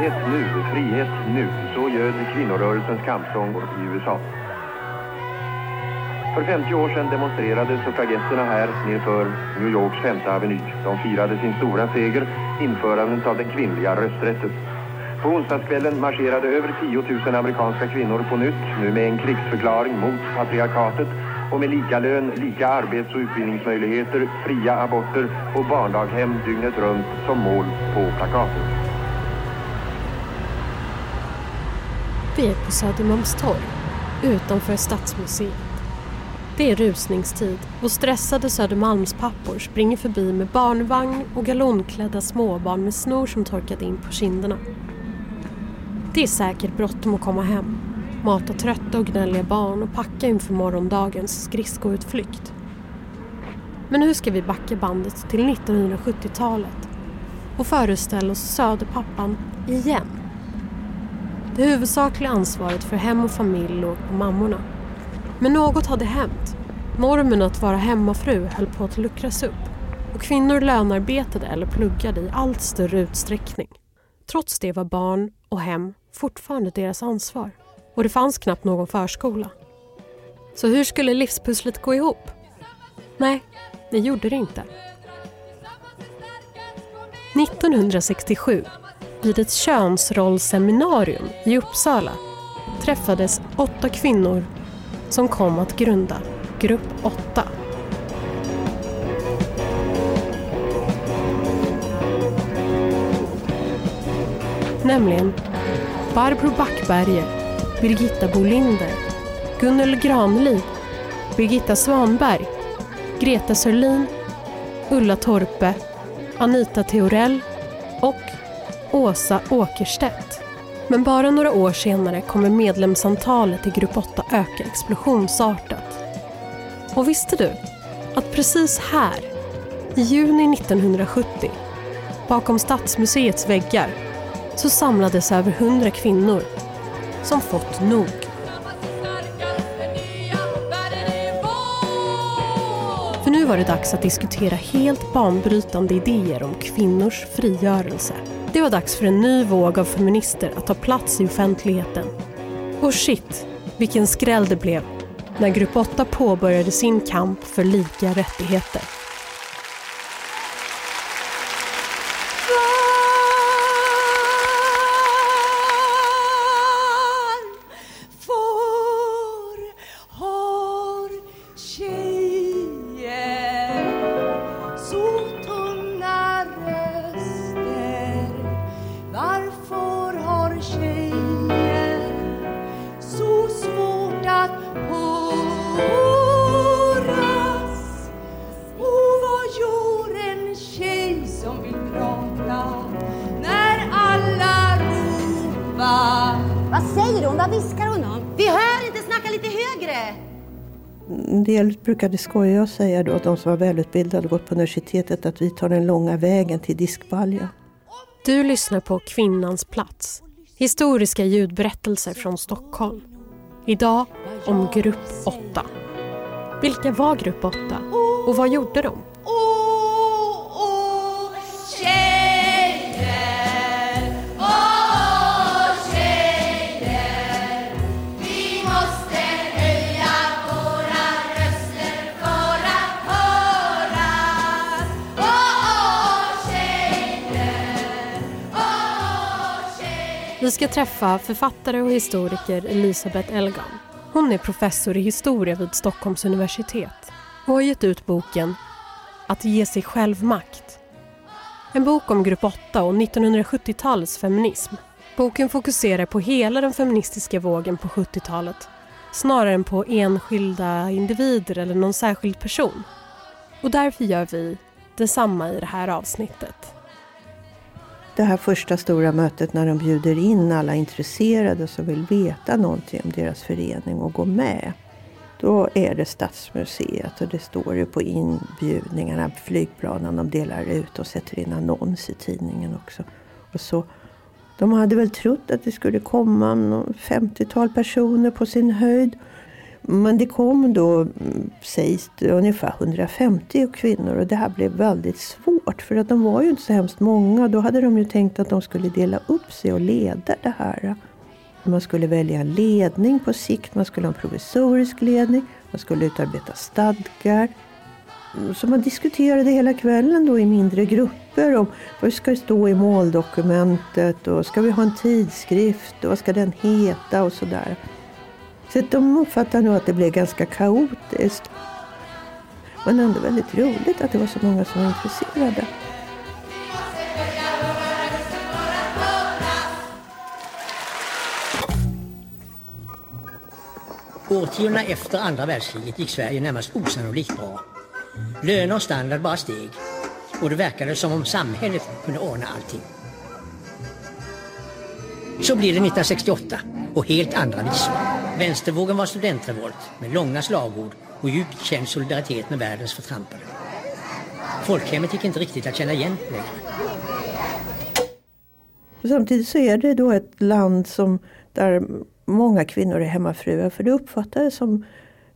Frihet nu, frihet nu. Så göd kvinnorörelsens kampsång i USA. För 50 år sedan demonstrerade suffragetterna här nedför New Yorks femte aveny. De firade sin stora seger, införandet av den kvinnliga rösträtten. På onsdagskvällen marscherade över 10 000 amerikanska kvinnor på nytt, nu med en krigsförklaring mot patriarkatet och med lika lön, lika arbets- och utbildningsmöjligheter, fria aborter och barndaghem dygnet runt som mål på plakatet. Vi är på Södermalmstorg, utanför Stadsmuseet. Det är rusningstid och stressade Södermalmspappor springer förbi med barnvagn och galonklädda småbarn med snor som torkat in på kinderna. Det är säkert bråttom att komma hem, mata trötta och gnälliga barn och packa inför morgondagens skridskoutflykt. Men nu ska vi backa bandet till 1970-talet och föreställa oss Söderpappan igen. Det huvudsakliga ansvaret för hem och familj låg på mammorna. Men något hade hänt. Normen att vara hemmafru höll på att luckras upp och kvinnor lönarbetade eller pluggade i allt större utsträckning. Trots det var barn och hem fortfarande deras ansvar och det fanns knappt någon förskola. Så hur skulle livspusslet gå ihop? Nej, det gjorde det inte. 1967, vid ett könsrollseminarium i Uppsala träffades åtta kvinnor som kom att grunda Grupp 8. Nämligen Barbro Backberger, Birgitta Bolinder, Gunnel Granlid, Birgitta Svanberg, Greta Sörlin, Ulla Torpe, Anita Theorell och Åsa Åkerstedt. Men bara några år senare kommer medlemsantalet i Grupp 8 öka explosionsartat. Och visste du att precis här, i juni 1970, bakom Stadsmuseets väggar, så samlades över hundra kvinnor som fått nog. För nu var det dags att diskutera helt banbrytande idéer om kvinnors frigörelse. Det var dags för en ny våg av feminister att ta plats i offentligheten. Och shit, vilken skräll det blev när Grupp 8 påbörjade sin kamp för lika rättigheter. Brukade skoja och säga då att de som var välutbildade och gått på universitetet att vi tar den långa vägen till diskbalja. Du lyssnar på Kvinnans plats. Historiska ljudberättelser från Stockholm. Idag om Grupp 8. Vilka var Grupp 8 och vad gjorde de? Vi ska träffa författare och historiker Elisabeth Elgan. Hon är professor i historia vid Stockholms universitet och har gett ut boken Att ge sig själv makt. En bok om grupp 8 och 1970-talets feminism. Boken fokuserar på hela den feministiska vågen på 70-talet snarare än på enskilda individer eller någon särskild person. Och därför gör vi detsamma i det här avsnittet det här första stora mötet när de bjuder in alla intresserade som vill veta någonting om deras förening och gå med. Då är det Stadsmuseet och det står ju på inbjudningarna, flygplanen de delar ut och sätter in annons i tidningen också. Och så, de hade väl trott att det skulle komma 50-tal personer på sin höjd. Men det kom då, sägs det, ungefär 150 kvinnor och det här blev väldigt svårt för att de var ju inte så hemskt många. Då hade de ju tänkt att de skulle dela upp sig och leda det här. Man skulle välja en ledning på sikt, man skulle ha en provisorisk ledning, man skulle utarbeta stadgar. Så man diskuterade hela kvällen då i mindre grupper om vad ska det stå i måldokumentet och ska vi ha en tidskrift och vad ska den heta och sådär. Så de uppfattar nog att det blev ganska kaotiskt. Men ändå väldigt roligt att det var så många som var intresserade. Årtiondena efter andra världskriget gick Sverige närmast osannolikt bra. Löner och standard bara steg och det verkade som om samhället kunde ordna allting. Så blir det 1968 och helt andra visor. Vänstervågen var studentrevolt med långa slagord och djupt känd solidaritet med världens förtrampade. Folkhemmet gick inte riktigt att känna igen längre. Samtidigt så är det då ett land som, där många kvinnor är hemmafruar för det uppfattades som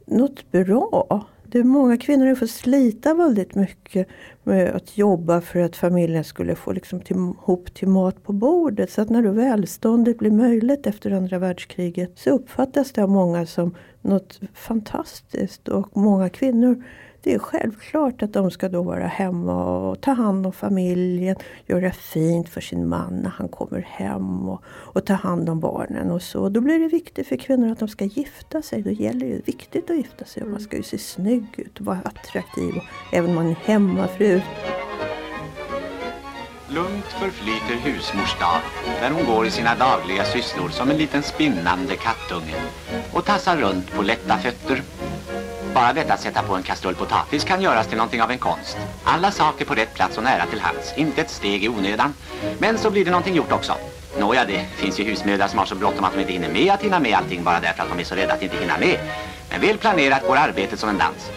något bra. Det är många kvinnor som får slita väldigt mycket med att jobba för att familjen skulle få liksom till, ihop till mat på bordet. Så att när då välståndet blir möjligt efter andra världskriget så uppfattas det av många som något fantastiskt. Och många kvinnor det är självklart att de ska då vara hemma och ta hand om familjen, göra fint för sin man när han kommer hem och, och ta hand om barnen och så. Då blir det viktigt för kvinnor att de ska gifta sig. Då gäller det viktigt att gifta sig och man ska ju se snygg ut och vara attraktiv. Och även om man är hemmafru. Lugnt förflyter husmors dag där hon går i sina dagliga sysslor som en liten spinnande kattunge och tassar runt på lätta fötter bara detta att sätta på en kastrull potatis kan göras till någonting av en konst. Alla saker på rätt plats och nära till hands. Inte ett steg i onödan. Men så blir det någonting gjort också. Nåja, det finns ju husmödrar som har så bråttom att de inte hinner med att hinna med allting bara därför att de är så rädda att inte hinna med. Men väl planerat går arbetet som en dans.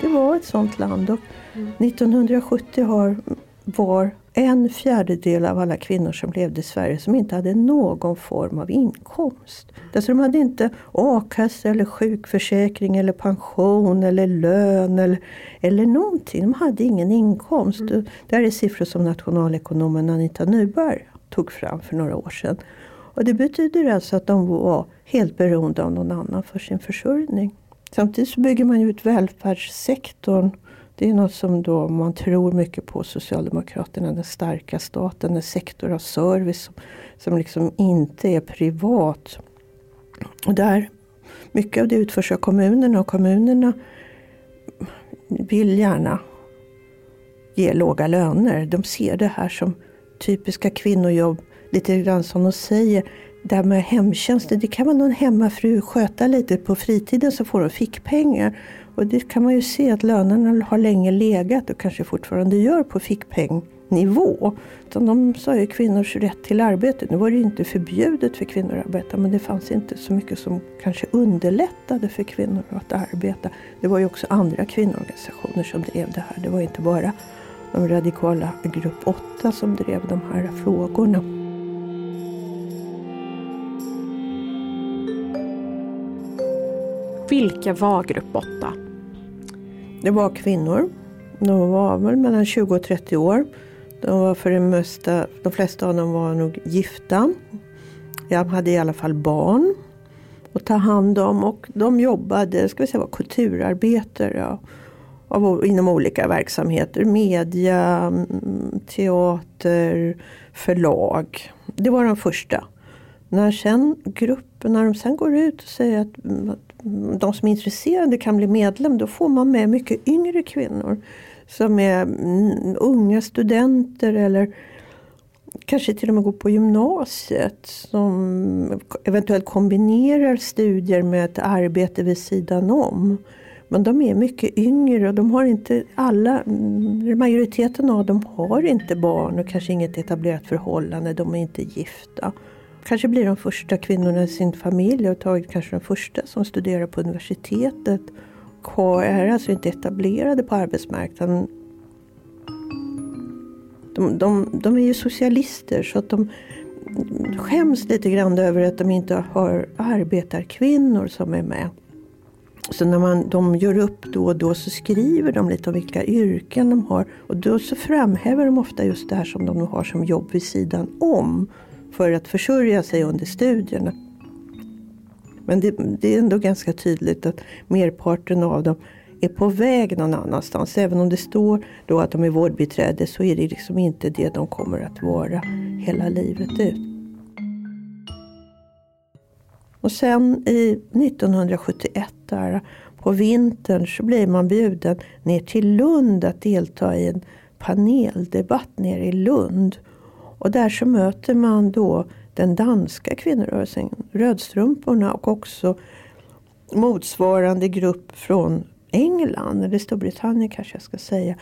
Det var ett sånt land och 1970 har, var en fjärdedel av alla kvinnor som levde i Sverige som inte hade någon form av inkomst. Alltså de hade inte a-kassa eller sjukförsäkring eller pension eller lön eller, eller någonting. De hade ingen inkomst. Mm. Det här är siffror som nationalekonomen Anita Nyberg tog fram för några år sedan. Och det betyder alltså att de var helt beroende av någon annan för sin försörjning. Samtidigt så bygger man ut välfärdssektorn det är något som då man tror mycket på Socialdemokraterna, den starka staten, en sektor av service som, som liksom inte är privat. Och där, mycket av det utförs av kommunerna och kommunerna vill gärna ge låga löner. De ser det här som typiska kvinnojobb, lite grann som de säger. Det här med hemtjänsten, det kan väl någon hemmafru sköta lite på fritiden så får hon fickpengar. Och det kan man ju se att lönerna har länge legat och kanske fortfarande gör på fickpengnivå. Utan de sa ju kvinnors rätt till arbete. Nu var det ju inte förbjudet för kvinnor att arbeta men det fanns inte så mycket som kanske underlättade för kvinnor att arbeta. Det var ju också andra kvinnoorganisationer som drev det här. Det var inte bara de radikala grupp 8 som drev de här frågorna. Vilka var grupp 8? Det var kvinnor. De var väl mellan 20 och 30 år. De, var för det mesta, de flesta av dem var nog gifta. Jag hade i alla fall barn att ta hand om och de jobbade, ska vi säga var kulturarbetare ja, av, inom olika verksamheter. Media, mm, teater, förlag. Det var de första. När sen gruppen, när de sen går ut och säger att mm, de som är intresserade kan bli medlem, då får man med mycket yngre kvinnor. Som är mm, unga studenter eller kanske till och med går på gymnasiet. Som eventuellt kombinerar studier med ett arbete vid sidan om. Men de är mycket yngre och de har inte alla, mm, majoriteten av dem har inte barn och kanske inget etablerat förhållande, de är inte gifta kanske blir de första kvinnorna i sin familj och tagit kanske de första som studerar på universitetet. Och är alltså inte etablerade på arbetsmarknaden. De, de, de är ju socialister så att de skäms lite grann över att de inte har arbetarkvinnor som är med. Så när man, de gör upp då och då så skriver de lite om vilka yrken de har. Och då så framhäver de ofta just det här som de har som jobb vid sidan om. För att försörja sig under studierna. Men det, det är ändå ganska tydligt att merparten av dem är på väg någon annanstans. Även om det står då att de är vårdbiträde så är det liksom inte det de kommer att vara hela livet ut. Och sen i 1971 där, på vintern så blir man bjuden ner till Lund att delta i en paneldebatt nere i Lund. Och där så möter man då den danska kvinnorörelsen, Rödstrumporna och också motsvarande grupp från England, eller Storbritannien kanske jag ska säga.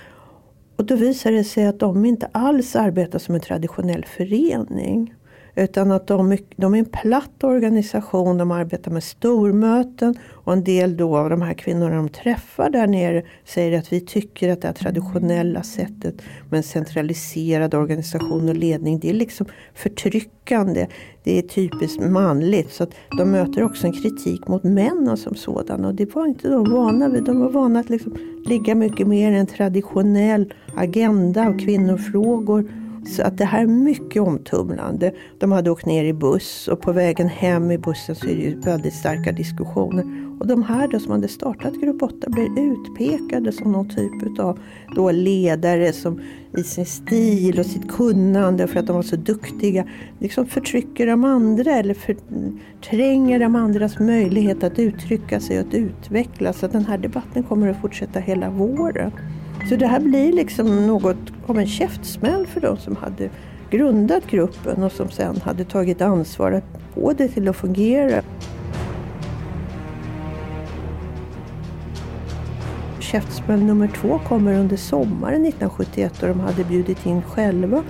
Och då visar det sig att de inte alls arbetar som en traditionell förening. Utan att de, de är en platt organisation, de arbetar med stormöten och en del då av de här kvinnorna de träffar där nere säger att vi tycker att det här traditionella sättet med en centraliserad organisation och ledning det är liksom förtryckande. Det är typiskt manligt. Så att de möter också en kritik mot männen som sådana och det var inte de vana vid. De var vana att liksom ligga mycket mer i en traditionell agenda av kvinnofrågor så att det här är mycket omtumlande. De hade åkt ner i buss och på vägen hem i bussen så är det ju väldigt starka diskussioner. Och de här då som hade startat Grupp 8 blir utpekade som någon typ av då ledare som i sin stil och sitt kunnande för att de var så duktiga liksom förtrycker de andra eller förtränger de andras möjlighet att uttrycka sig och att utvecklas. Så den här debatten kommer att fortsätta hela våren. Så det här blir liksom något av en käftsmäll för de som hade grundat gruppen och som sen hade tagit ansvar att få det till att fungera. Käftsmäll nummer två kommer under sommaren 1971 då de hade bjudit in själva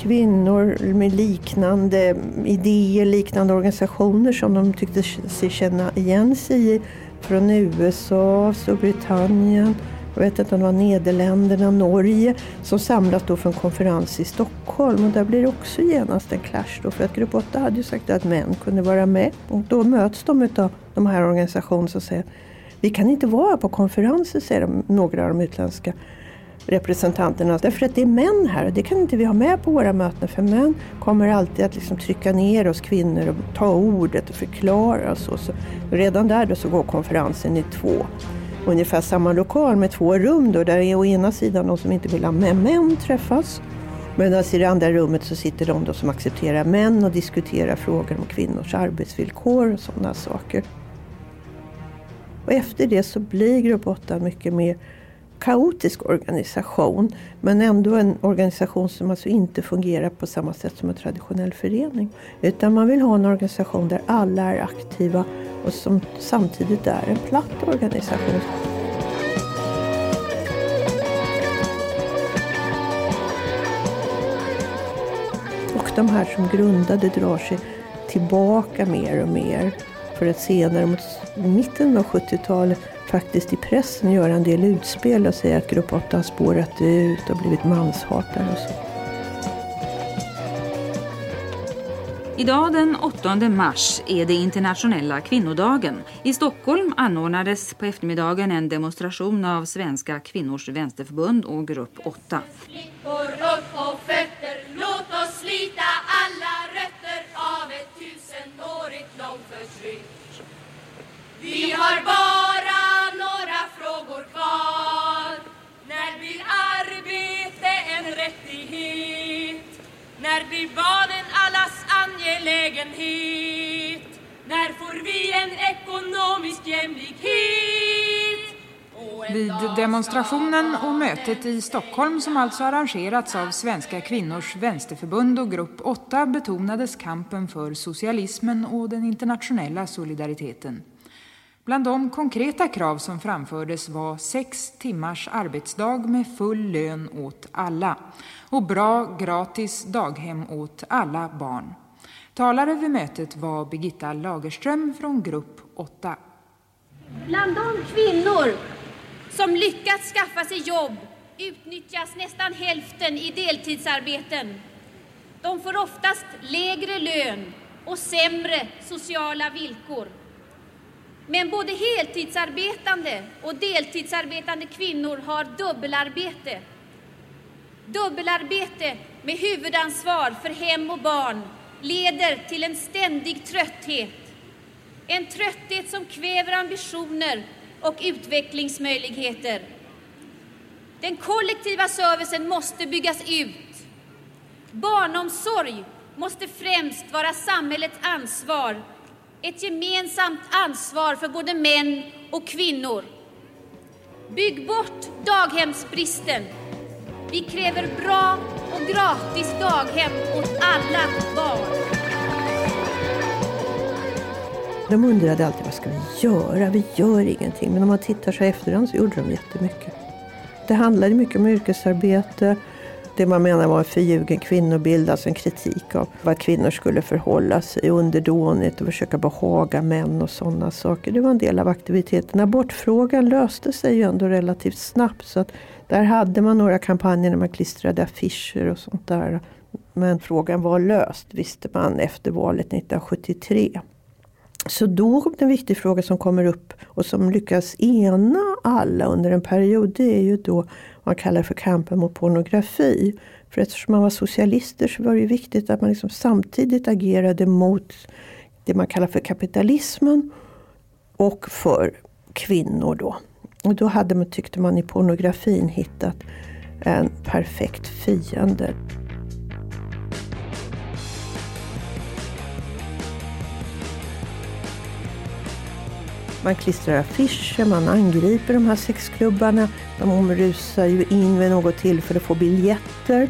kvinnor med liknande idéer, liknande organisationer som de tyckte sig känna igen sig i från USA, Storbritannien, jag vet inte om det var Nederländerna, Norge som samlas då för en konferens i Stockholm och där blir det också genast en clash då för att Grupp 8 hade ju sagt att män kunde vara med och då möts de av de här organisationerna som säger vi kan inte vara på konferenser, säger de, några av de utländska representanterna. Därför att det är män här och det kan inte vi ha med på våra möten för män kommer alltid att liksom trycka ner oss kvinnor och ta ordet och förklara. Och så. så redan där då så går konferensen i två ungefär samma lokal med två rum då, där är å ena sidan de som inte vill ha med män träffas. Medan i det andra rummet så sitter de då som accepterar män och diskuterar frågor om kvinnors arbetsvillkor och sådana saker. Och efter det så blir Grupp 8 mycket mer kaotisk organisation. Men ändå en organisation som alltså inte fungerar på samma sätt som en traditionell förening. Utan man vill ha en organisation där alla är aktiva och som samtidigt är en platt organisation. Och de här som grundade drar sig tillbaka mer och mer för att senare mot mitten av 70-talet faktiskt i pressen göra en del utspel och säga att Grupp 8 har spårat ut och blivit manshatare och så. Idag den 8 mars är det internationella kvinnodagen. I Stockholm anordnades på eftermiddagen en demonstration av Svenska kvinnors vänsterförbund och grupp 8. Flickor upp på fötter, låt oss slita alla rötter av ett tusenårigt långt förtryck. Vi har bara När blir barnen allas angelägenhet? När får vi en ekonomisk jämlikhet? Vid demonstrationen och mötet i Stockholm som alltså arrangerats av Svenska kvinnors vänsterförbund och grupp 8 betonades kampen för socialismen och den internationella solidariteten. Bland de konkreta krav som framfördes var sex timmars arbetsdag med full lön åt alla och bra gratis daghem åt alla barn. Talare vid mötet var Birgitta Lagerström från grupp 8. Bland de kvinnor som lyckats skaffa sig jobb utnyttjas nästan hälften i deltidsarbeten. De får oftast lägre lön och sämre sociala villkor. Men både heltidsarbetande och deltidsarbetande kvinnor har dubbelarbete. Dubbelarbete med huvudansvar för hem och barn leder till en ständig trötthet. En trötthet som kväver ambitioner och utvecklingsmöjligheter. Den kollektiva servicen måste byggas ut. Barnomsorg måste främst vara samhällets ansvar, ett gemensamt ansvar för både män och kvinnor. Bygg bort daghemsbristen. Vi kräver bra och gratis daghem åt alla barn. De undrade alltid vad ska vi göra? Vi gör ingenting. Men om man tittar så efterhand så gjorde de jättemycket. Det handlade mycket om yrkesarbete. Det man menar var en förljugen kvinnobild, alltså en kritik av vad kvinnor skulle förhålla sig underdånigt och försöka behaga män och sådana saker. Det var en del av aktiviteten. Abortfrågan löste sig ju ändå relativt snabbt. Så att där hade man några kampanjer när man klistrade affischer och sånt där. Men frågan var löst visste man efter valet 1973. Så då en viktig fråga som kommer upp och som lyckas ena alla under en period det är ju då man kallar för kampen mot pornografi. För eftersom man var socialister så var det ju viktigt att man liksom samtidigt agerade mot det man kallar för kapitalismen och för kvinnor då. Och då hade man, tyckte man i pornografin hittat en perfekt fiende. Man klistrar affischer, man angriper de här sexklubbarna. De rusar ju in vid något tillfälle och får biljetter.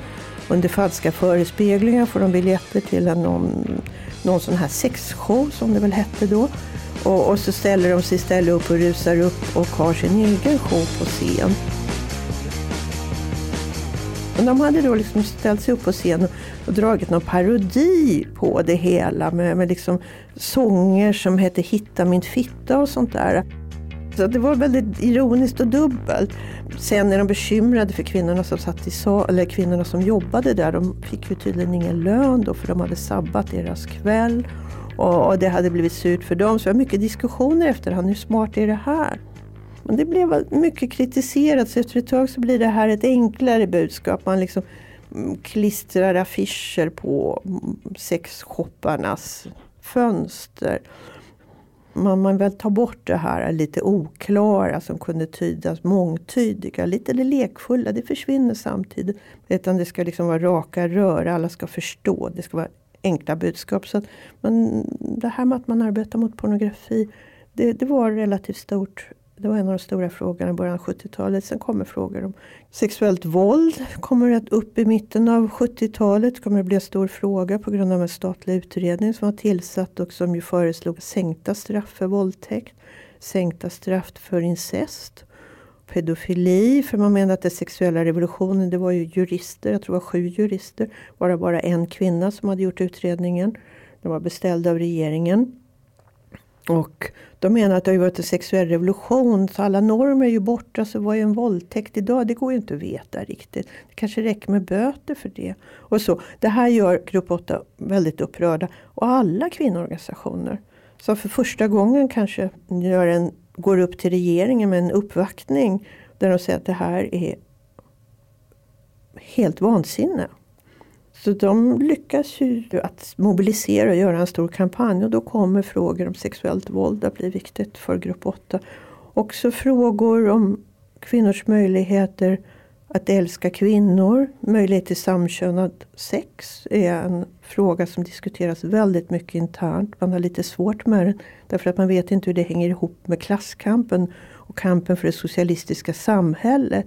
Under falska förespeglingar får de biljetter till en, någon, någon sån här sexshow som det väl hette då. Och, och så ställer de sig istället upp och rusar upp och har sin egen show på scen. Men de hade då liksom ställt sig upp på scen och, dragit någon parodi på det hela med, med liksom sånger som hette Hitta min fitta och sånt där. Så det var väldigt ironiskt och dubbelt. Sen är de bekymrade för kvinnorna som satt i sal, eller kvinnorna som jobbade där. De fick ju tydligen ingen lön då för de hade sabbat deras kväll. Och, och det hade blivit surt för dem. Så det var mycket diskussioner efterhand. Hur smart är det här? Men det blev mycket kritiserat så efter ett tag så blir det här ett enklare budskap. Man liksom mm, klistrar affischer på mm, sexshopparnas fönster. Man, man vill ta bort det här lite oklara som kunde tydas mångtydiga. Lite det lekfulla, det försvinner samtidigt. Utan det ska liksom vara raka rör, alla ska förstå. Det ska vara enkla budskap. Så att man, det här med att man arbetar mot pornografi, det, det var relativt stort det var en av de stora frågorna i början av 70-talet. Sen kommer frågor om sexuellt våld. kommer att upp i mitten av 70-talet. kommer det bli en stor fråga på grund av en statlig utredning som var tillsatt och som ju föreslog sänkta straff för våldtäkt. Sänkta straff för incest. Pedofili, för man menar att den sexuella revolutionen, det var ju jurister, jag tror det var sju jurister. Bara bara en kvinna som hade gjort utredningen. Den var beställd av regeringen. Och de menar att det har varit en sexuell revolution så alla normer är ju borta. Så vad är en våldtäkt idag? Det går ju inte att veta riktigt. Det kanske räcker med böter för det. Och så. Det här gör Grupp 8 väldigt upprörda. Och alla kvinnoorganisationer som för första gången kanske gör en, går upp till regeringen med en uppvaktning. Där de säger att det här är helt vansinne. Så de lyckas ju att mobilisera och göra en stor kampanj och då kommer frågor om sexuellt våld att bli viktigt för grupp 8. Också frågor om kvinnors möjligheter att älska kvinnor, möjlighet till samkönad sex är en fråga som diskuteras väldigt mycket internt. Man har lite svårt med den därför att man vet inte hur det hänger ihop med klasskampen och kampen för det socialistiska samhället.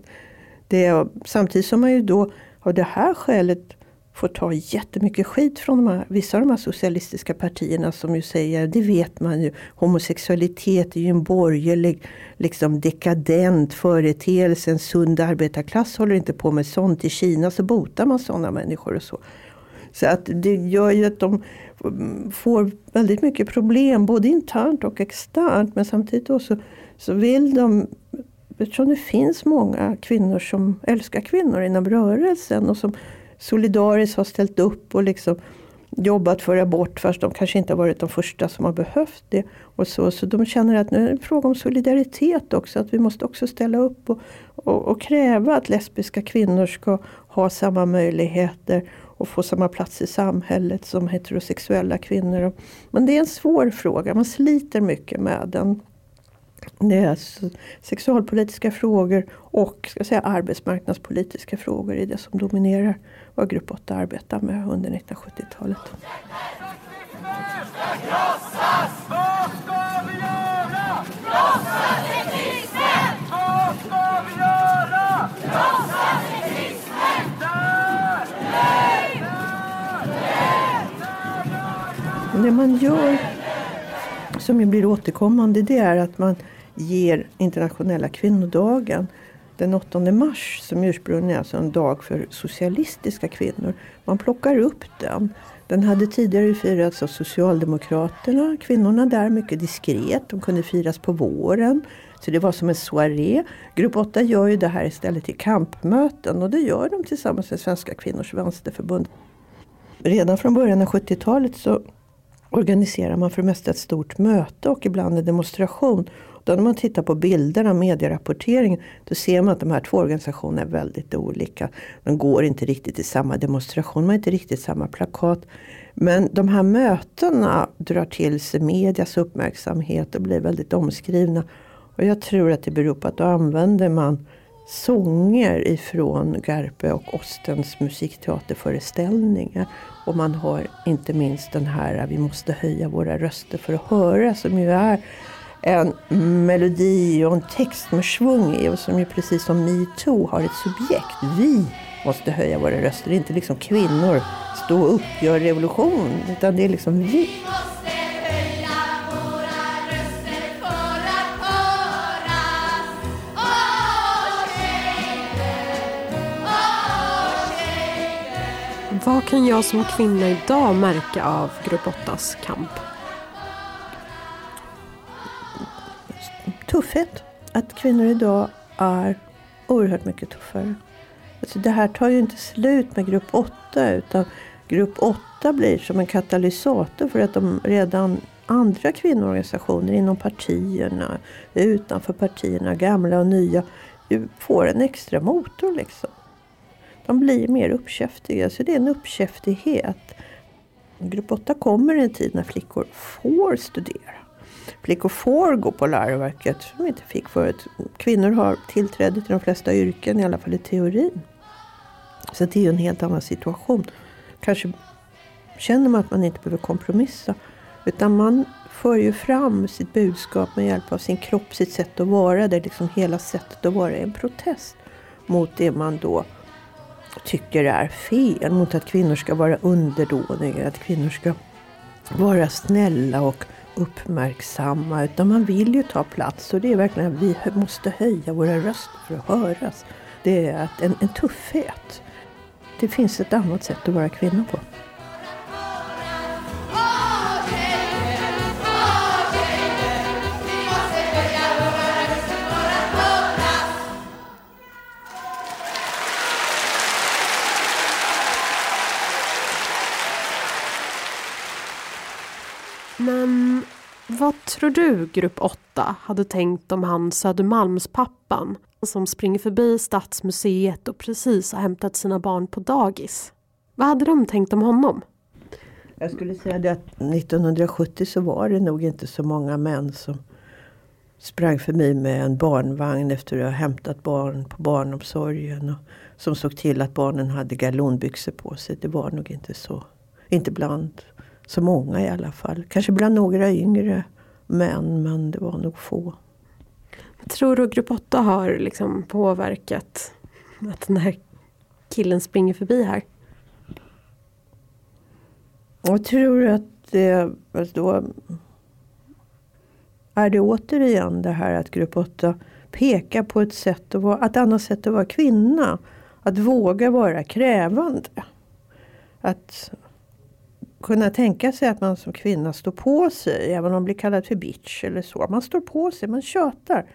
Det är, samtidigt som man ju då av det här skälet får ta jättemycket skit från de här, vissa av de här socialistiska partierna som ju säger, det vet man ju, homosexualitet är ju en borgerlig, liksom dekadent företeelse. En sund arbetarklass håller inte på med sånt. I Kina så botar man sådana människor och så. Så att det gör ju att de får väldigt mycket problem, både internt och externt. Men samtidigt också så vill de Eftersom det finns många kvinnor som älskar kvinnor inom rörelsen och som solidariskt har ställt upp och liksom jobbat för abort fast de kanske inte har varit de första som har behövt det. Och så, så de känner att nu är det en fråga om solidaritet också. Att vi måste också ställa upp och, och, och kräva att lesbiska kvinnor ska ha samma möjligheter och få samma plats i samhället som heterosexuella kvinnor. Men det är en svår fråga, man sliter mycket med den. Det är alltså sexualpolitiska frågor och ska säga, arbetsmarknadspolitiska frågor är det som dominerar vad Grupp 8 arbetar med under 1970-talet. Det man gör som ju blir återkommande det är att man ger internationella kvinnodagen den 8 mars som ursprungligen är alltså en dag för socialistiska kvinnor. Man plockar upp den. Den hade tidigare firats av Socialdemokraterna, kvinnorna där mycket diskret. De kunde firas på våren. Så det var som en soaré. Grupp 8 gör ju det här istället till kampmöten och det gör de tillsammans med Svenska kvinnors vänsterförbund. Redan från början av 70-talet så organiserar man för det mesta ett stort möte och ibland en demonstration. Då när man tittar på bilderna, medierapporteringen, då ser man att de här två organisationerna är väldigt olika. De går inte riktigt i samma demonstration, de har inte riktigt samma plakat. Men de här mötena drar till sig medias uppmärksamhet och blir väldigt omskrivna. Och jag tror att det beror på att då använder man sånger ifrån Garpe och Ostens musikteaterföreställningar. Och man har inte minst den här Vi måste höja våra röster för att höra som ju är en melodi och en text med svung i och som ju precis som metoo har ett subjekt. Vi måste höja våra röster. Det är inte liksom kvinnor, stå upp, gör revolution. Utan det är liksom vi. Vad kan jag som kvinna idag märka av Grupp 8s kamp? Tuffhet. Att kvinnor idag är oerhört mycket tuffare. Alltså det här tar ju inte slut med Grupp 8 utan Grupp 8 blir som en katalysator för att de redan andra kvinnoorganisationer inom partierna, utanför partierna, gamla och nya, får en extra motor liksom. De blir mer uppkäftiga, så det är en uppkäftighet. Grupp 8 kommer i en tid när flickor får studera. Flickor får gå på läroverket som de inte fick förut. Kvinnor har tillträde till de flesta yrken, i alla fall i teorin. Så det är ju en helt annan situation. Kanske känner man att man inte behöver kompromissa. Utan man för ju fram sitt budskap med hjälp av sin kropp, sitt sätt att vara. Där liksom hela sättet att vara är en protest mot det man då tycker är fel. Mot att kvinnor ska vara underdåniga, att kvinnor ska vara snälla och uppmärksamma. Utan man vill ju ta plats och det är verkligen att vi måste höja våra röster för att höras. Det är en, en tuffhet. Det finns ett annat sätt att vara kvinna på. Tror du Grupp 8 hade tänkt om han Södermalmspappan som springer förbi Stadsmuseet och precis har hämtat sina barn på dagis? Vad hade de tänkt om honom? Jag skulle säga det att 1970 så var det nog inte så många män som sprang förbi med en barnvagn efter att ha hämtat barn på barnomsorgen. Och som såg till att barnen hade galonbyxor på sig. Det var nog inte så. Inte bland så många i alla fall. Kanske bland några yngre män, men det var nog få. Tror du Grupp 8 har liksom påverkat att den här killen springer förbi här? Jag tror att det, då är det återigen det här att Grupp 8 pekar på ett, sätt att vara, ett annat sätt att vara kvinna. Att våga vara krävande. Att kunna tänka sig att man som kvinna står på sig, även om man blir kallad för bitch eller så. Man står på sig, man tjatar.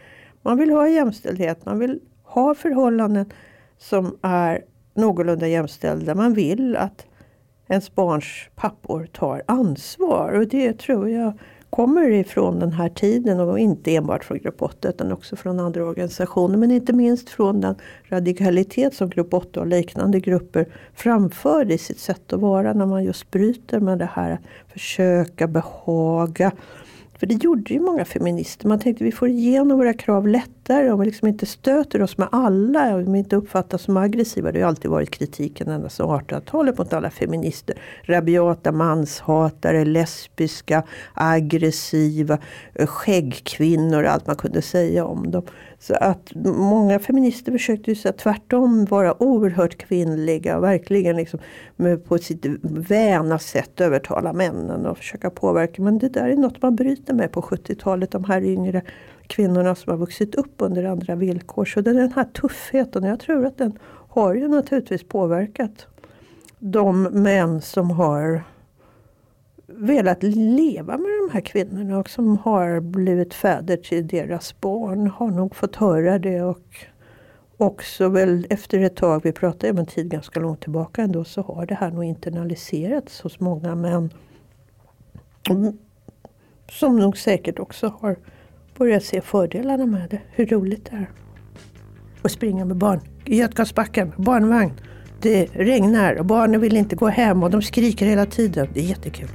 Man vill ha jämställdhet, man vill ha förhållanden som är någorlunda jämställda. Man vill att ens barns pappor tar ansvar. Och det tror jag kommer ifrån den här tiden och inte enbart från Grupp 8 utan också från andra organisationer. Men inte minst från den radikalitet som Grupp 8 och liknande grupper framförde i sitt sätt att vara när man just bryter med det här att försöka behaga för det gjorde ju många feminister. Man tänkte vi får igenom våra krav lättare om vi liksom inte stöter oss med alla. Om vi inte uppfattas som aggressiva. Det har alltid varit kritiken ända sedan 1800-talet mot alla feminister. Rabiata manshatare, lesbiska, aggressiva, eh, skäggkvinnor och allt man kunde säga om dem. Så att många feminister försökte ju så tvärtom vara oerhört kvinnliga och verkligen liksom på sitt väna sätt övertala männen och försöka påverka. Men det där är något man bryter med på 70-talet. De här yngre kvinnorna som har vuxit upp under andra villkor. Så det är den här tuffheten, jag tror att den har ju naturligtvis påverkat de män som har velat leva med de här kvinnorna och som har blivit fäder till deras barn har nog fått höra det och också väl efter ett tag, vi pratar om en tid ganska långt tillbaka ändå, så har det här nog internaliserats hos många män. Mm. Som nog säkert också har börjat se fördelarna med det. Hur roligt det är. Och springa med barn i Götgatsbacken, barnvagn. Det regnar och barnen vill inte gå hem och de skriker hela tiden. Det är jättekul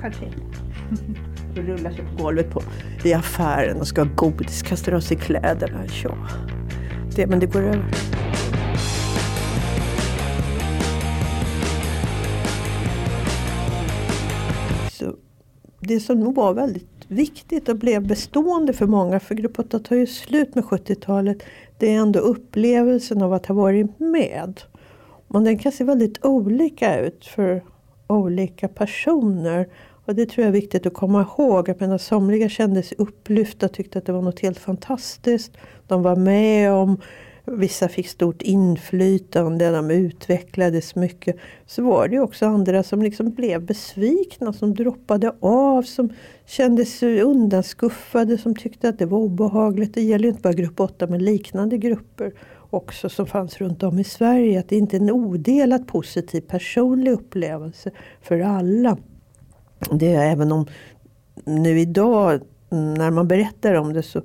kanske inte. Och rullar sig på golvet på, i affären och ska ha godis, kastar av sig kläderna. Ja, det, men det går över. Det som nog var väldigt viktigt och blev bestående för många, för Grupp 8 tar ju slut med 70-talet, det är ändå upplevelsen av att ha varit med. Men den kan se väldigt olika ut för olika personer. Och det tror jag är viktigt att komma ihåg. Jag menar, somliga kände sig upplyfta, tyckte att det var något helt fantastiskt. De var med om, vissa fick stort inflytande, de utvecklades mycket. Så var det också andra som liksom blev besvikna, som droppade av, som kände sig undanskuffade, som tyckte att det var obehagligt. Det gäller inte bara grupp 8 men liknande grupper också som fanns runt om i Sverige. Att det inte är en odelat positiv personlig upplevelse för alla. Det är även om nu idag när man berättar om det så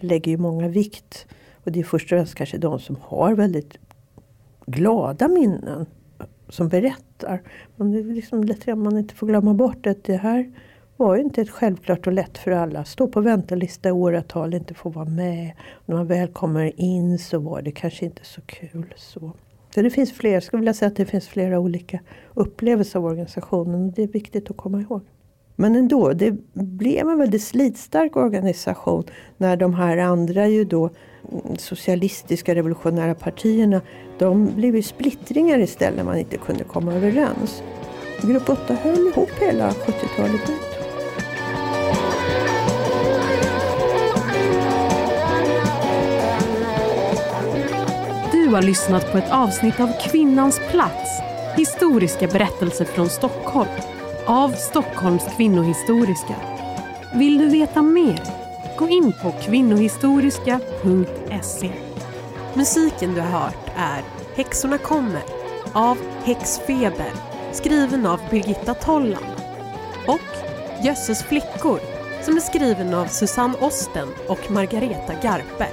lägger ju många vikt. Och det är först och främst kanske de som har väldigt glada minnen som berättar. Men det är liksom lätt att man inte får glömma bort att det här var ju inte ett självklart och lätt för alla. Stå på väntelista i åratal, inte få vara med. När man väl kommer in så var det kanske inte så kul. Så. Så det finns fler, jag skulle vilja säga att det finns flera olika upplevelser av organisationen. Det är viktigt att komma ihåg. Men ändå, det blev en väldigt slitstark organisation när de här andra ju då mm, socialistiska revolutionära partierna, de blev ju splittringar istället när man inte kunde komma överens. Grupp 8 höll ihop hela 70-talet ut. Du har lyssnat på ett avsnitt av Kvinnans plats. Historiska berättelser från Stockholm. Av Stockholms kvinnohistoriska. Vill du veta mer? Gå in på kvinnohistoriska.se. Musiken du har hört är Häxorna kommer av Häxfeber skriven av Birgitta Tollan och Jösses flickor som är skriven av Susanne Osten och Margareta Garpe.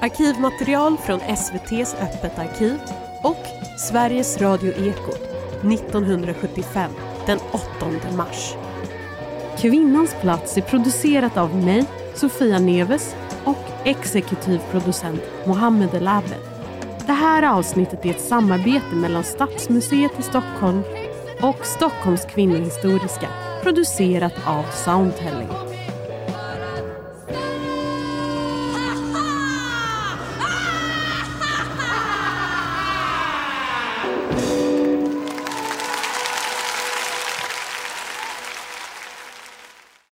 Arkivmaterial från SVTs Öppet arkiv och Sveriges Radio Eko 1975 den 8 mars. Kvinnans plats är producerat av mig, Sofia Neves och exekutiv producent Mohammed El Abed. Det här avsnittet är ett samarbete mellan Stadsmuseet i Stockholm och Stockholms kvinnohistoriska producerat av Soundtelling.